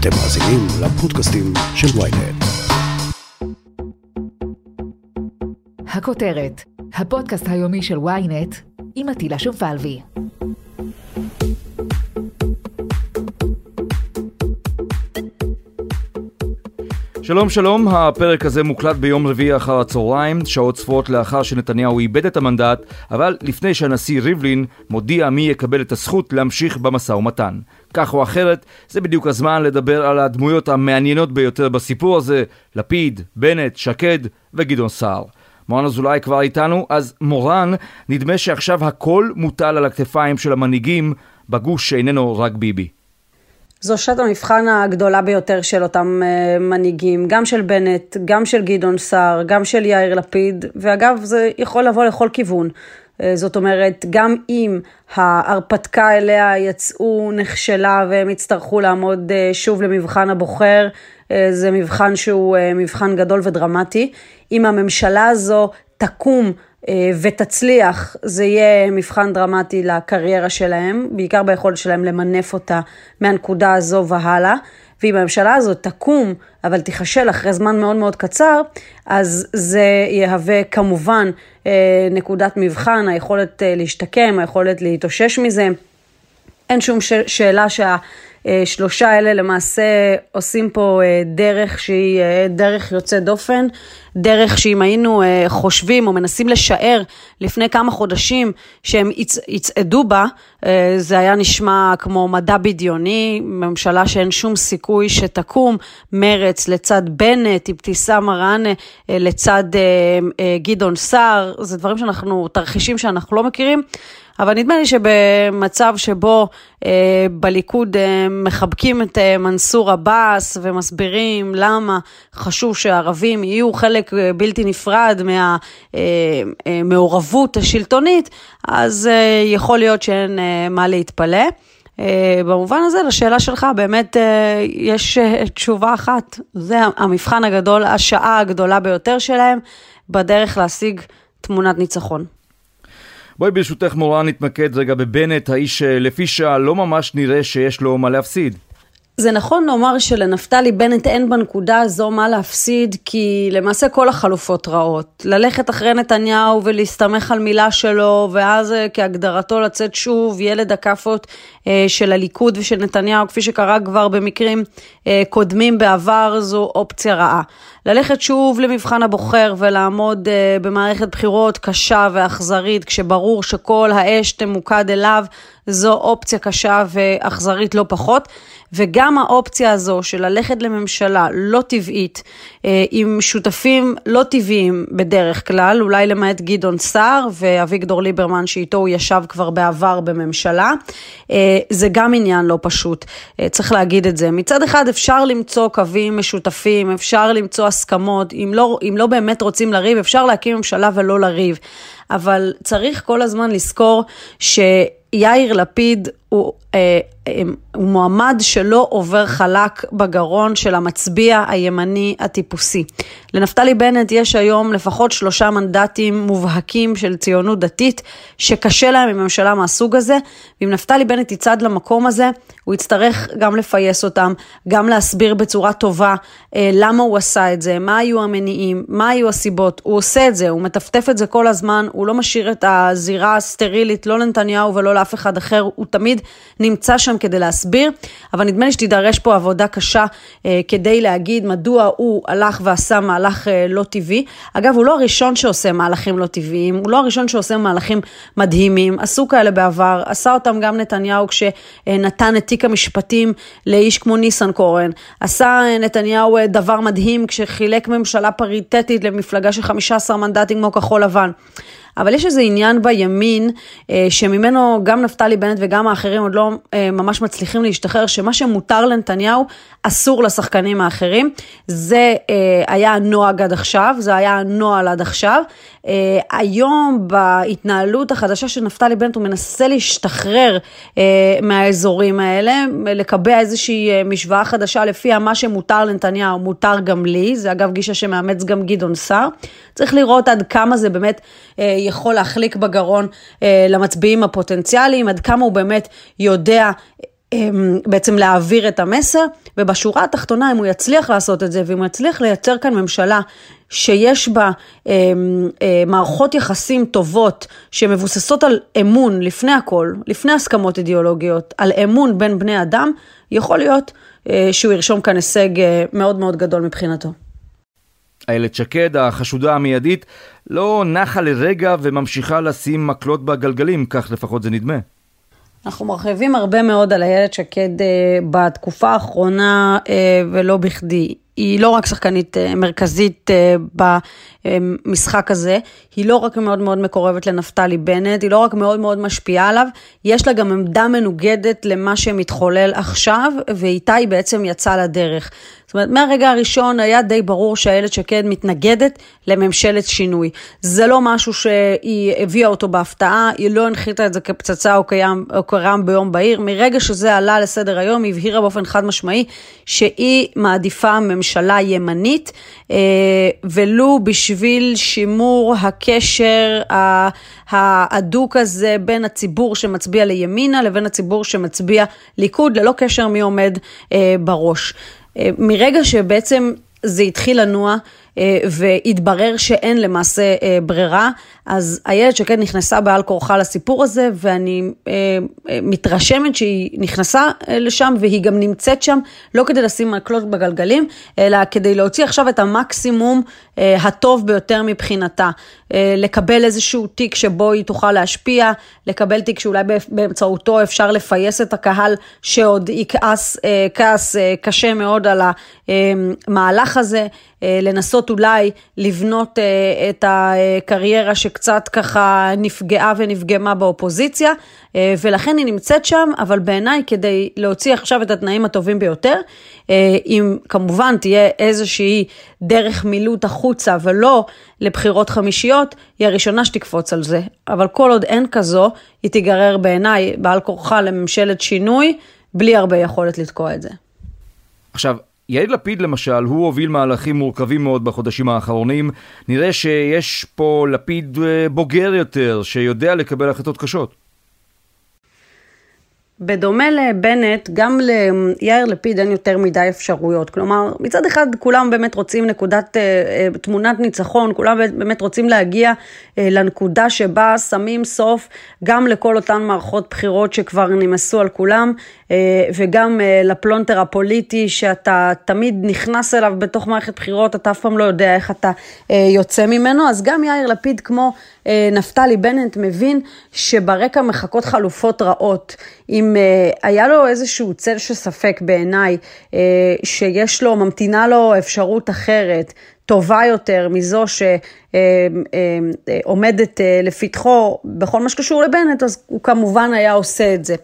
אתם מאזינים לפודקאסטים של ויינט. הכותרת, הפודקאסט היומי של ויינט עם עטילה שומפלבי. שלום שלום, הפרק הזה מוקלט ביום רביעי אחר הצהריים, שעות ספורות לאחר שנתניהו איבד את המנדט, אבל לפני שהנשיא ריבלין מודיע מי יקבל את הזכות להמשיך במשא ומתן. כך או אחרת, זה בדיוק הזמן לדבר על הדמויות המעניינות ביותר בסיפור הזה, לפיד, בנט, שקד וגדעון סער. מורן אזולאי כבר איתנו, אז מורן, נדמה שעכשיו הכל מוטל על הכתפיים של המנהיגים בגוש שאיננו רק ביבי. זו שעת המבחן הגדולה ביותר של אותם uh, מנהיגים, גם של בנט, גם של גדעון סער, גם של יאיר לפיד, ואגב, זה יכול לבוא לכל כיוון. Uh, זאת אומרת, גם אם ההרפתקה אליה יצאו נכשלה והם יצטרכו לעמוד uh, שוב למבחן הבוחר, זה מבחן שהוא מבחן גדול ודרמטי. אם הממשלה הזו תקום אה, ותצליח, זה יהיה מבחן דרמטי לקריירה שלהם, בעיקר ביכולת שלהם למנף אותה מהנקודה הזו והלאה. ואם הממשלה הזאת תקום, אבל תיכשל אחרי זמן מאוד מאוד קצר, אז זה יהווה כמובן אה, נקודת מבחן, היכולת אה, להשתקם, היכולת להתאושש מזה. אין שום שאלה שה... שלושה האלה למעשה עושים פה אה, דרך שהיא אה, דרך יוצאת דופן, דרך שאם היינו אה, חושבים או מנסים לשער לפני כמה חודשים שהם יצ, יצעדו בה, זה היה נשמע כמו מדע בדיוני, ממשלה שאין שום סיכוי שתקום, מרץ לצד בנט, אבתיסאם מראענה לצד גדעון סער, זה דברים שאנחנו, תרחישים שאנחנו לא מכירים. אבל נדמה לי שבמצב שבו אה, בליכוד אה, מחבקים את אה, מנסור עבאס ומסבירים למה חשוב שהערבים יהיו חלק אה, בלתי נפרד מהמעורבות אה, אה, השלטונית, אז אה, יכול להיות שאין אה, מה להתפלא. Uh, במובן הזה, לשאלה שלך, באמת uh, יש uh, תשובה אחת. זה המבחן הגדול, השעה הגדולה ביותר שלהם, בדרך להשיג תמונת ניצחון. בואי ברשותך מורה נתמקד רגע בבנט, האיש שלפי שעה לא ממש נראה שיש לו מה להפסיד. זה נכון לומר שלנפתלי בנט אין בנקודה הזו מה להפסיד, כי למעשה כל החלופות רעות. ללכת אחרי נתניהו ולהסתמך על מילה שלו, ואז אה, כהגדרתו לצאת שוב ילד הכאפות אה, של הליכוד ושל נתניהו, כפי שקרה כבר במקרים אה, קודמים בעבר, זו אופציה רעה. ללכת שוב למבחן הבוחר ולעמוד במערכת בחירות קשה ואכזרית, כשברור שכל האש תמוקד אליו, זו אופציה קשה ואכזרית לא פחות. וגם האופציה הזו של ללכת לממשלה לא טבעית, אה, עם שותפים לא טבעיים בדרך כלל, אולי למעט גדעון סער ואביגדור ליברמן שאיתו הוא ישב כבר בעבר בממשלה, אה, זה גם עניין לא פשוט, אה, צריך להגיד את זה. מצד אחד אפשר למצוא קווים משותפים, אפשר למצוא הסכמות, אם לא, אם לא באמת רוצים לריב, אפשר להקים ממשלה ולא לריב. אבל צריך כל הזמן לזכור שיאיר לפיד הוא, אה, אה, הוא מועמד שלא עובר חלק בגרון של המצביע הימני הטיפוסי. לנפתלי בנט יש היום לפחות שלושה מנדטים מובהקים של ציונות דתית, שקשה להם עם ממשלה מהסוג הזה, ואם נפתלי בנט יצעד למקום הזה, הוא יצטרך גם לפייס אותם, גם להסביר בצורה טובה אה, למה הוא עשה את זה, מה היו המניעים, מה היו הסיבות, הוא עושה את זה, הוא מטפטף את זה כל הזמן, הוא לא משאיר את הזירה הסטרילית, לא לנתניהו ולא לאף אחד אחר, הוא תמיד נמצא שם כדי להסביר, אבל נדמה לי שתידרש פה עבודה קשה אה, כדי להגיד מדוע הוא הלך ועשה מהלך אה, לא טבעי. אגב, הוא לא הראשון שעושה מהלכים לא טבעיים, הוא לא הראשון שעושה מהלכים מדהימים, עשו כאלה בעבר, עשה אותם גם נתניהו כשנתן את תיק המשפטים לאיש כמו ניסנקורן, עשה אה, נתניהו דבר מדהים כשחילק ממשלה פריטטית למפלגה של 15 מנדטים כמו כחול לבן. אבל יש איזה עניין בימין, אה, שממנו גם נפתלי בנט וגם האחרים עוד לא אה, ממש מצליחים להשתחרר, שמה שמותר לנתניהו אסור לשחקנים האחרים. זה אה, היה הנוהג עד עכשיו, זה היה הנוהל עד עכשיו. היום בהתנהלות החדשה של נפתלי בנט הוא מנסה להשתחרר מהאזורים האלה, לקבע איזושהי משוואה חדשה לפיה מה שמותר לנתניהו מותר גם לי, זה אגב גישה שמאמץ גם גדעון סער. צריך לראות עד כמה זה באמת יכול להחליק בגרון למצביעים הפוטנציאליים, עד כמה הוא באמת יודע אמ, בעצם להעביר את המסר, ובשורה התחתונה, אם הוא יצליח לעשות את זה, ואם הוא יצליח לייצר כאן ממשלה שיש בה אה, אה, מערכות יחסים טובות, שמבוססות על אמון לפני הכל, לפני הסכמות אידיאולוגיות, על אמון בין בני אדם, יכול להיות אה, שהוא ירשום כאן הישג אה, מאוד מאוד גדול מבחינתו. איילת שקד, החשודה המיידית, לא נחה לרגע וממשיכה לשים מקלות בגלגלים, כך לפחות זה נדמה. אנחנו מרחיבים הרבה מאוד על איילת שקד אה, בתקופה האחרונה אה, ולא בכדי. היא לא רק שחקנית אה, מרכזית במשחק הזה, היא לא רק מאוד מאוד מקורבת לנפתלי בנט, היא לא רק מאוד מאוד משפיעה עליו, יש לה גם עמדה מנוגדת למה שמתחולל עכשיו, ואיתה היא בעצם יצאה לדרך. זאת אומרת, מהרגע הראשון היה די ברור שאיילת שקד מתנגדת לממשלת שינוי. זה לא משהו שהיא הביאה אותו בהפתעה, היא לא הנחיתה את זה כפצצה או, קיים, או קרם ביום בהיר. מרגע שזה עלה לסדר היום, היא הבהירה באופן חד משמעי שהיא מעדיפה ממשלה ימנית, אה, ולו בשביל שימור הקשר ההדוק הזה בין הציבור שמצביע לימינה לבין הציבור שמצביע ליכוד, ללא קשר מי עומד אה, בראש. אה, מרגע שבעצם זה התחיל לנוע והתברר שאין למעשה אה, ברירה, אז איילת שקד נכנסה בעל כורחה לסיפור הזה, ואני מתרשמת שהיא נכנסה לשם והיא גם נמצאת שם, לא כדי לשים מקלות בגלגלים, אלא כדי להוציא עכשיו את המקסימום הטוב ביותר מבחינתה. לקבל איזשהו תיק שבו היא תוכל להשפיע, לקבל תיק שאולי באמצעותו אפשר לפייס את הקהל שעוד יכעס כעס קשה מאוד על המהלך הזה. אה, לנסות אולי לבנות אה, את הקריירה שקצת ככה נפגעה ונפגמה באופוזיציה, אה, ולכן היא נמצאת שם, אבל בעיניי כדי להוציא עכשיו את התנאים הטובים ביותר, אם כמובן תהיה איזושהי דרך מילוט החוצה ולא לבחירות חמישיות, היא הראשונה שתקפוץ על זה. אבל כל עוד אין כזו, היא תיגרר בעיניי בעל כורחה לממשלת שינוי, בלי הרבה יכולת לתקוע את זה. עכשיו, יאיר לפיד למשל, הוא הוביל מהלכים מורכבים מאוד בחודשים האחרונים. נראה שיש פה לפיד אה, בוגר יותר, שיודע לקבל החלטות קשות. בדומה לבנט, גם ליאיר לפיד אין יותר מדי אפשרויות. כלומר, מצד אחד כולם באמת רוצים נקודת, אה, אה, תמונת ניצחון, כולם באמת רוצים להגיע אה, לנקודה שבה שמים סוף גם לכל אותן מערכות בחירות שכבר נמאסו על כולם, וגם לפלונטר הפוליטי שאתה תמיד נכנס אליו בתוך מערכת בחירות, אתה אף פעם לא יודע איך אתה יוצא ממנו. אז גם יאיר לפיד, כמו נפתלי בנט, מבין שברקע מחכות חלופות רעות. אם היה לו איזשהו צל של ספק בעיניי, שיש לו, ממתינה לו אפשרות אחרת, טובה יותר מזו שעומדת אה, לפתחו בכל מה שקשור לבנט, אז הוא כמובן היה עושה את זה.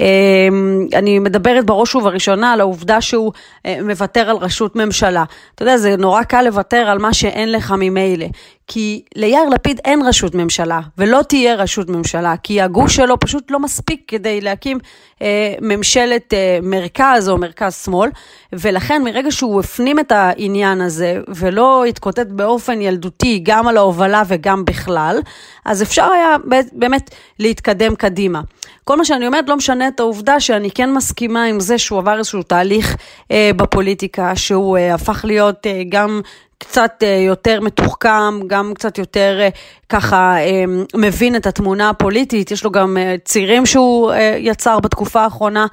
אה, אני מדברת בראש ובראשונה על העובדה שהוא אה, מוותר על ראשות ממשלה. אתה יודע, זה נורא קל לוותר על מה שאין לך ממילא. כי ליאיר לפיד אין ראשות ממשלה, ולא תהיה ראשות ממשלה, כי הגוש שלו פשוט לא מספיק כדי להקים אה, ממשלת אה, מרכז או מרכז שמאל, ולכן מרגע שהוא הפנים את העניין הזה, ולא התקוטט באופן ילדותי גם על ההובלה וגם בכלל, אז אפשר היה באמת להתקדם קדימה. כל מה שאני אומרת לא משנה את העובדה שאני כן מסכימה עם זה שהוא עבר איזשהו תהליך אה, בפוליטיקה, שהוא אה, הפך להיות אה, גם קצת אה, יותר מתוחכם, גם קצת יותר אה, ככה אה, מבין את התמונה הפוליטית, יש לו גם צירים שהוא יצר בתקופה האחרונה,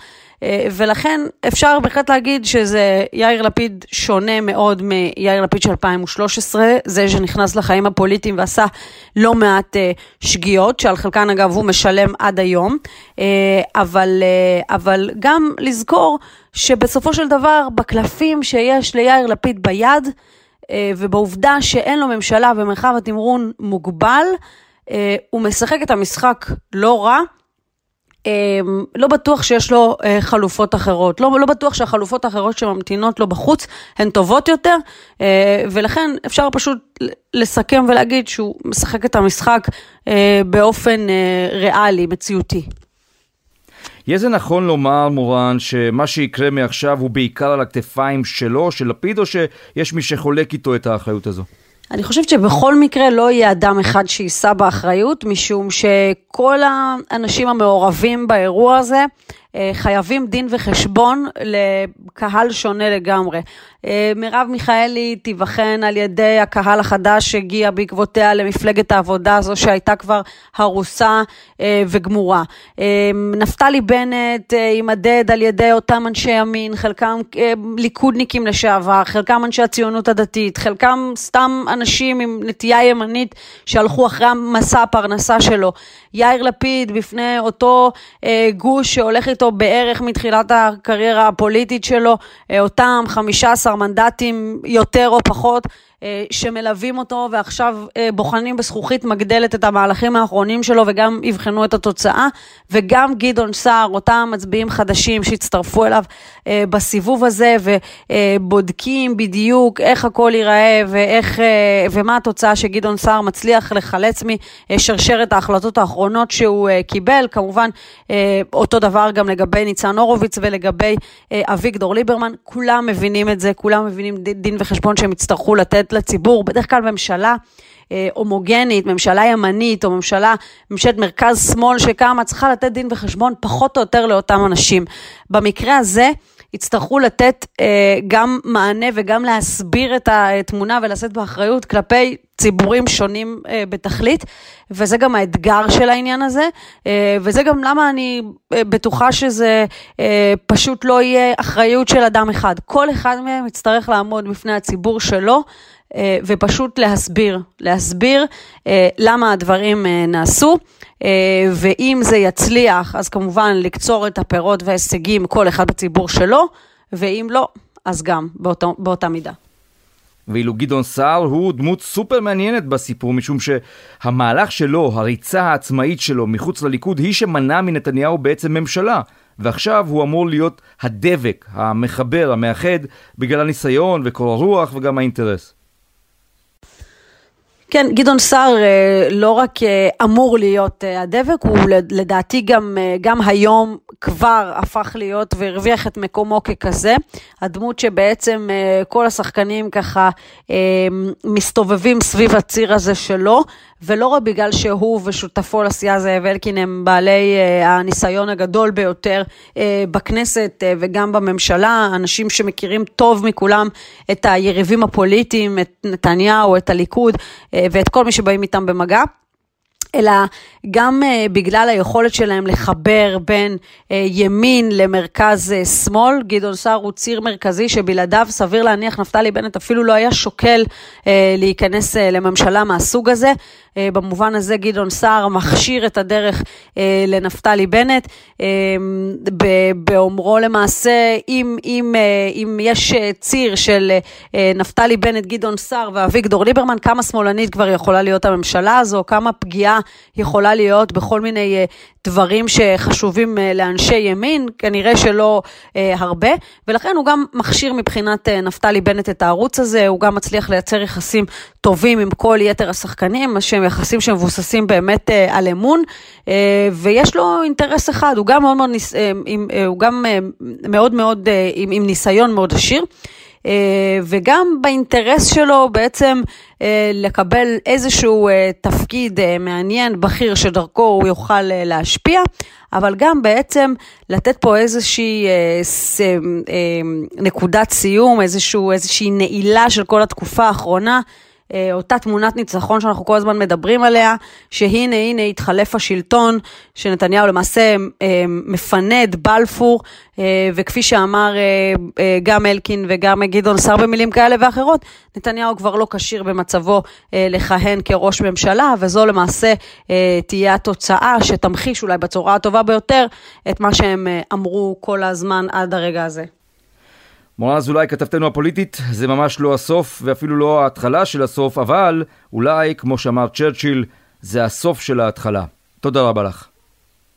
ולכן אפשר בהחלט להגיד שזה יאיר לפיד שונה מאוד מיאיר לפיד של 2013, זה שנכנס לחיים הפוליטיים ועשה לא מעט שגיאות, שעל חלקן אגב הוא משלם עד היום, אבל, אבל גם לזכור שבסופו של דבר בקלפים שיש ליאיר לפיד ביד, אה, ובעובדה שאין לו ממשלה ומרחב התמרון מוגבל, אה, הוא משחק את המשחק לא רע. אה, לא בטוח שיש לו חלופות אחרות, לא, לא בטוח שהחלופות האחרות שממתינות לו בחוץ הן טובות יותר, ולכן אפשר פשוט לסכם ולהגיד שהוא משחק את המשחק באופן ריאלי, מציאותי. יהיה זה נכון לומר, מורן, שמה שיקרה מעכשיו הוא בעיקר על הכתפיים שלו, של לפיד, או שיש מי שחולק איתו את האחריות הזו? אני חושבת שבכל מקרה לא יהיה אדם אחד שיישא באחריות, משום שכל האנשים המעורבים באירוע הזה, חייבים דין וחשבון לקהל שונה לגמרי. מרב מיכאלי תיבחן על ידי הקהל החדש שהגיע בעקבותיה למפלגת העבודה הזו שהייתה כבר הרוסה וגמורה. נפתלי בנט יימדד על ידי אותם אנשי ימין, חלקם ליכודניקים לשעבר, חלקם אנשי הציונות הדתית, חלקם סתם אנשים עם נטייה ימנית שהלכו אחרי המסע הפרנסה שלו. יאיר לפיד בפני אותו אה, גוש שהולך איתו בערך מתחילת הקריירה הפוליטית שלו, אה, אותם 15 מנדטים יותר או פחות. אה, שמלווים אותו ועכשיו אה, בוחנים בזכוכית מגדלת את המהלכים האחרונים שלו וגם יבחנו את התוצאה. וגם גדעון סער, אותם מצביעים חדשים שהצטרפו אליו אה, בסיבוב הזה ובודקים בדיוק איך הכל ייראה ואיך, ומה התוצאה שגדעון סער מצליח לחלץ משרשרת ההחלטות האחרונות שהוא קיבל, כמובן אותו דבר גם לגבי ניצן הורוביץ ולגבי אביגדור ליברמן, כולם מבינים את זה, כולם מבינים דין וחשבון שהם יצטרכו לתת לתת לציבור, בדרך כלל ממשלה אה, הומוגנית, ממשלה ימנית או ממשלה, ממשלת מרכז-שמאל שקמה, צריכה לתת דין וחשבון פחות או יותר לאותם אנשים. במקרה הזה, יצטרכו לתת אה, גם מענה וגם להסביר את התמונה ולשאת באחריות כלפי ציבורים שונים אה, בתכלית, וזה גם האתגר של העניין הזה, אה, וזה גם למה אני אה, בטוחה שזה אה, פשוט לא יהיה אחריות של אדם אחד. כל אחד מהם יצטרך לעמוד בפני הציבור שלו. אה, ופשוט להסביר, להסביר אה, למה הדברים אה, נעשו, ואם זה יצליח, אז כמובן לקצור את הפירות וההישגים כל אחד בציבור שלו, ואם לא, אז גם באותו, באותה מידה. ואילו גדעון סער הוא דמות סופר מעניינת בסיפור, משום שהמהלך שלו, הריצה העצמאית שלו מחוץ לליכוד, היא שמנעה מנתניהו בעצם ממשלה. ועכשיו הוא אמור להיות הדבק, המחבר, המאחד, בגלל הניסיון וקור הרוח וגם האינטרס. כן, גדעון סער אה, לא רק אה, אמור להיות אה, הדבק, הוא לדעתי גם, גם היום כבר הפך להיות והרוויח את מקומו ככזה. הדמות שבעצם כל השחקנים ככה מסתובבים סביב הציר הזה שלו, ולא רק בגלל שהוא ושותפו לסיעה זאב אלקין הם בעלי הניסיון הגדול ביותר בכנסת וגם בממשלה, אנשים שמכירים טוב מכולם את היריבים הפוליטיים, את נתניהו, את הליכוד. ואת כל מי שבאים איתם במגע. אלא גם uh, בגלל היכולת שלהם לחבר בין uh, ימין למרכז uh, שמאל. גדעון סער הוא ציר מרכזי שבלעדיו סביר להניח נפתלי בנט אפילו לא היה שוקל להיכנס לממשלה מהסוג הזה. במובן הזה גדעון סער מכשיר את הדרך לנפתלי בנט, באומרו למעשה, אם, אם, אם יש ציר של נפתלי בנט, גדעון סער ואביגדור ליברמן, כמה שמאלנית כבר יכולה להיות הממשלה הזו, כמה פגיעה יכולה להיות בכל מיני uh, דברים שחשובים uh, לאנשי ימין, כנראה שלא uh, הרבה, ולכן הוא גם מכשיר מבחינת נפתלי בנט את הערוץ הזה, הוא גם מצליח לייצר יחסים טובים עם כל יתר השחקנים, שהם יחסים שמבוססים באמת על אמון, ויש לו אינטרס אחד, הוא גם מאוד מאוד, הוא גם מאוד, מאוד עם, עם ניסיון מאוד עשיר. אה, וגם באינטרס שלו בעצם אה, לקבל איזשהו אה, תפקיד מעניין, בכיר, שדרכו הוא יוכל להשפיע, אבל גם בעצם לתת פה איזושהי נקודת סיום, איזשהו, איזושהי נעילה של כל התקופה האחרונה. אה, אותה תמונת ניצחון שאנחנו כל הזמן מדברים עליה, שהנה הנה התחלף השלטון, שנתניהו למעשה אה, מפנה את בלפור, אה, וכפי שאמר גם אלקין וגם גדעון סער במילים כאלה ואחרות, נתניהו כבר לא כשיר במצבו לכהן כראש ממשלה, וזו למעשה תהיה התוצאה שתמחיש אולי בצורה הטובה ביותר את מה שהם אמרו כל הזמן עד הרגע הזה. מורן אזולאי, כתבתנו הפוליטית, זה ממש לא הסוף ואפילו לא ההתחלה של הסוף, אבל אולי, כמו שאמר צ'רצ'יל, זה הסוף של ההתחלה. תודה רבה לך.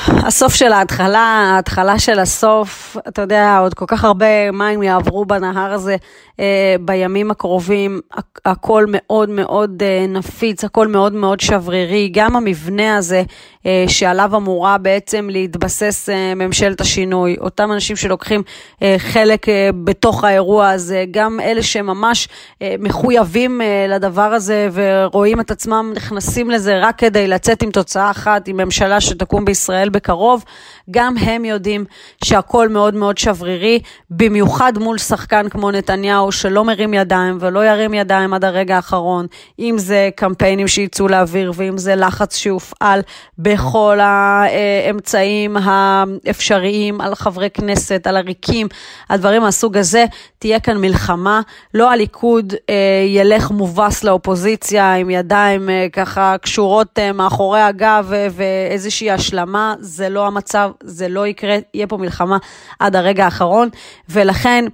הסוף של ההתחלה, ההתחלה של הסוף, אתה יודע, עוד כל כך הרבה מים יעברו בנהר הזה אה, בימים הקרובים, הכל מאוד מאוד אה, נפיץ, הכל מאוד מאוד שברירי, גם המבנה הזה אה, שעליו אמורה בעצם להתבסס אה, ממשלת השינוי, אותם אנשים שלוקחים אה, חלק אה, בתוך האירוע הזה, גם אלה שממש אה, מחויבים אה, לדבר הזה ורואים את עצמם נכנסים לזה רק כדי לצאת עם תוצאה אחת, עם ממשלה שתקום בישראל בקרוב, גם הם יודעים שהכל מאוד מאוד שברירי, במיוחד מול שחקן כמו נתניהו שלא מרים ידיים ולא ירים ידיים עד הרגע האחרון, אם זה קמפיינים שיצאו לאוויר ואם זה לחץ שהופעל בכל האמצעים האפשריים על חברי כנסת, על עריקים, על דברים מהסוג הזה, תהיה כאן מלחמה. לא הליכוד אה, ילך מובס לאופוזיציה עם ידיים אה, ככה קשורות אה, מאחורי הגב אה, ואיזושהי השלמה, זה לא המצב, זה לא יקרה, יהיה פה מלחמה עד הרגע האחרון, ולכן...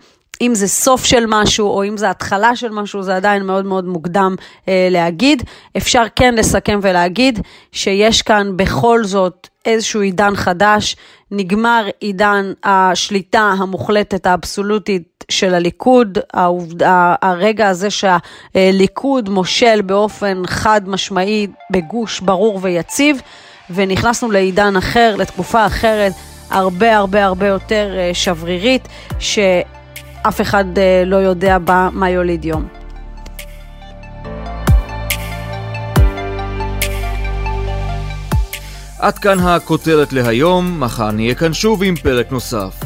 אם זה סוף של משהו או אם זה התחלה של משהו, זה עדיין מאוד מאוד מוקדם אה, להגיד. אפשר כן לסכם ולהגיד שיש כאן בכל זאת איזשהו עידן חדש, נגמר עידן השליטה המוחלטת האבסולוטית של הליכוד, העובד, הרגע הזה שהליכוד מושל באופן חד משמעי בגוש ברור ויציב, ונכנסנו לעידן אחר, לתקופה אחרת, הרבה הרבה הרבה יותר אה, שברירית, שאף אחד אה, לא יודע בה מה יוליד יום. עד כאן הכותרת להיום, מחר נהיה כאן שוב עם פרק נוסף.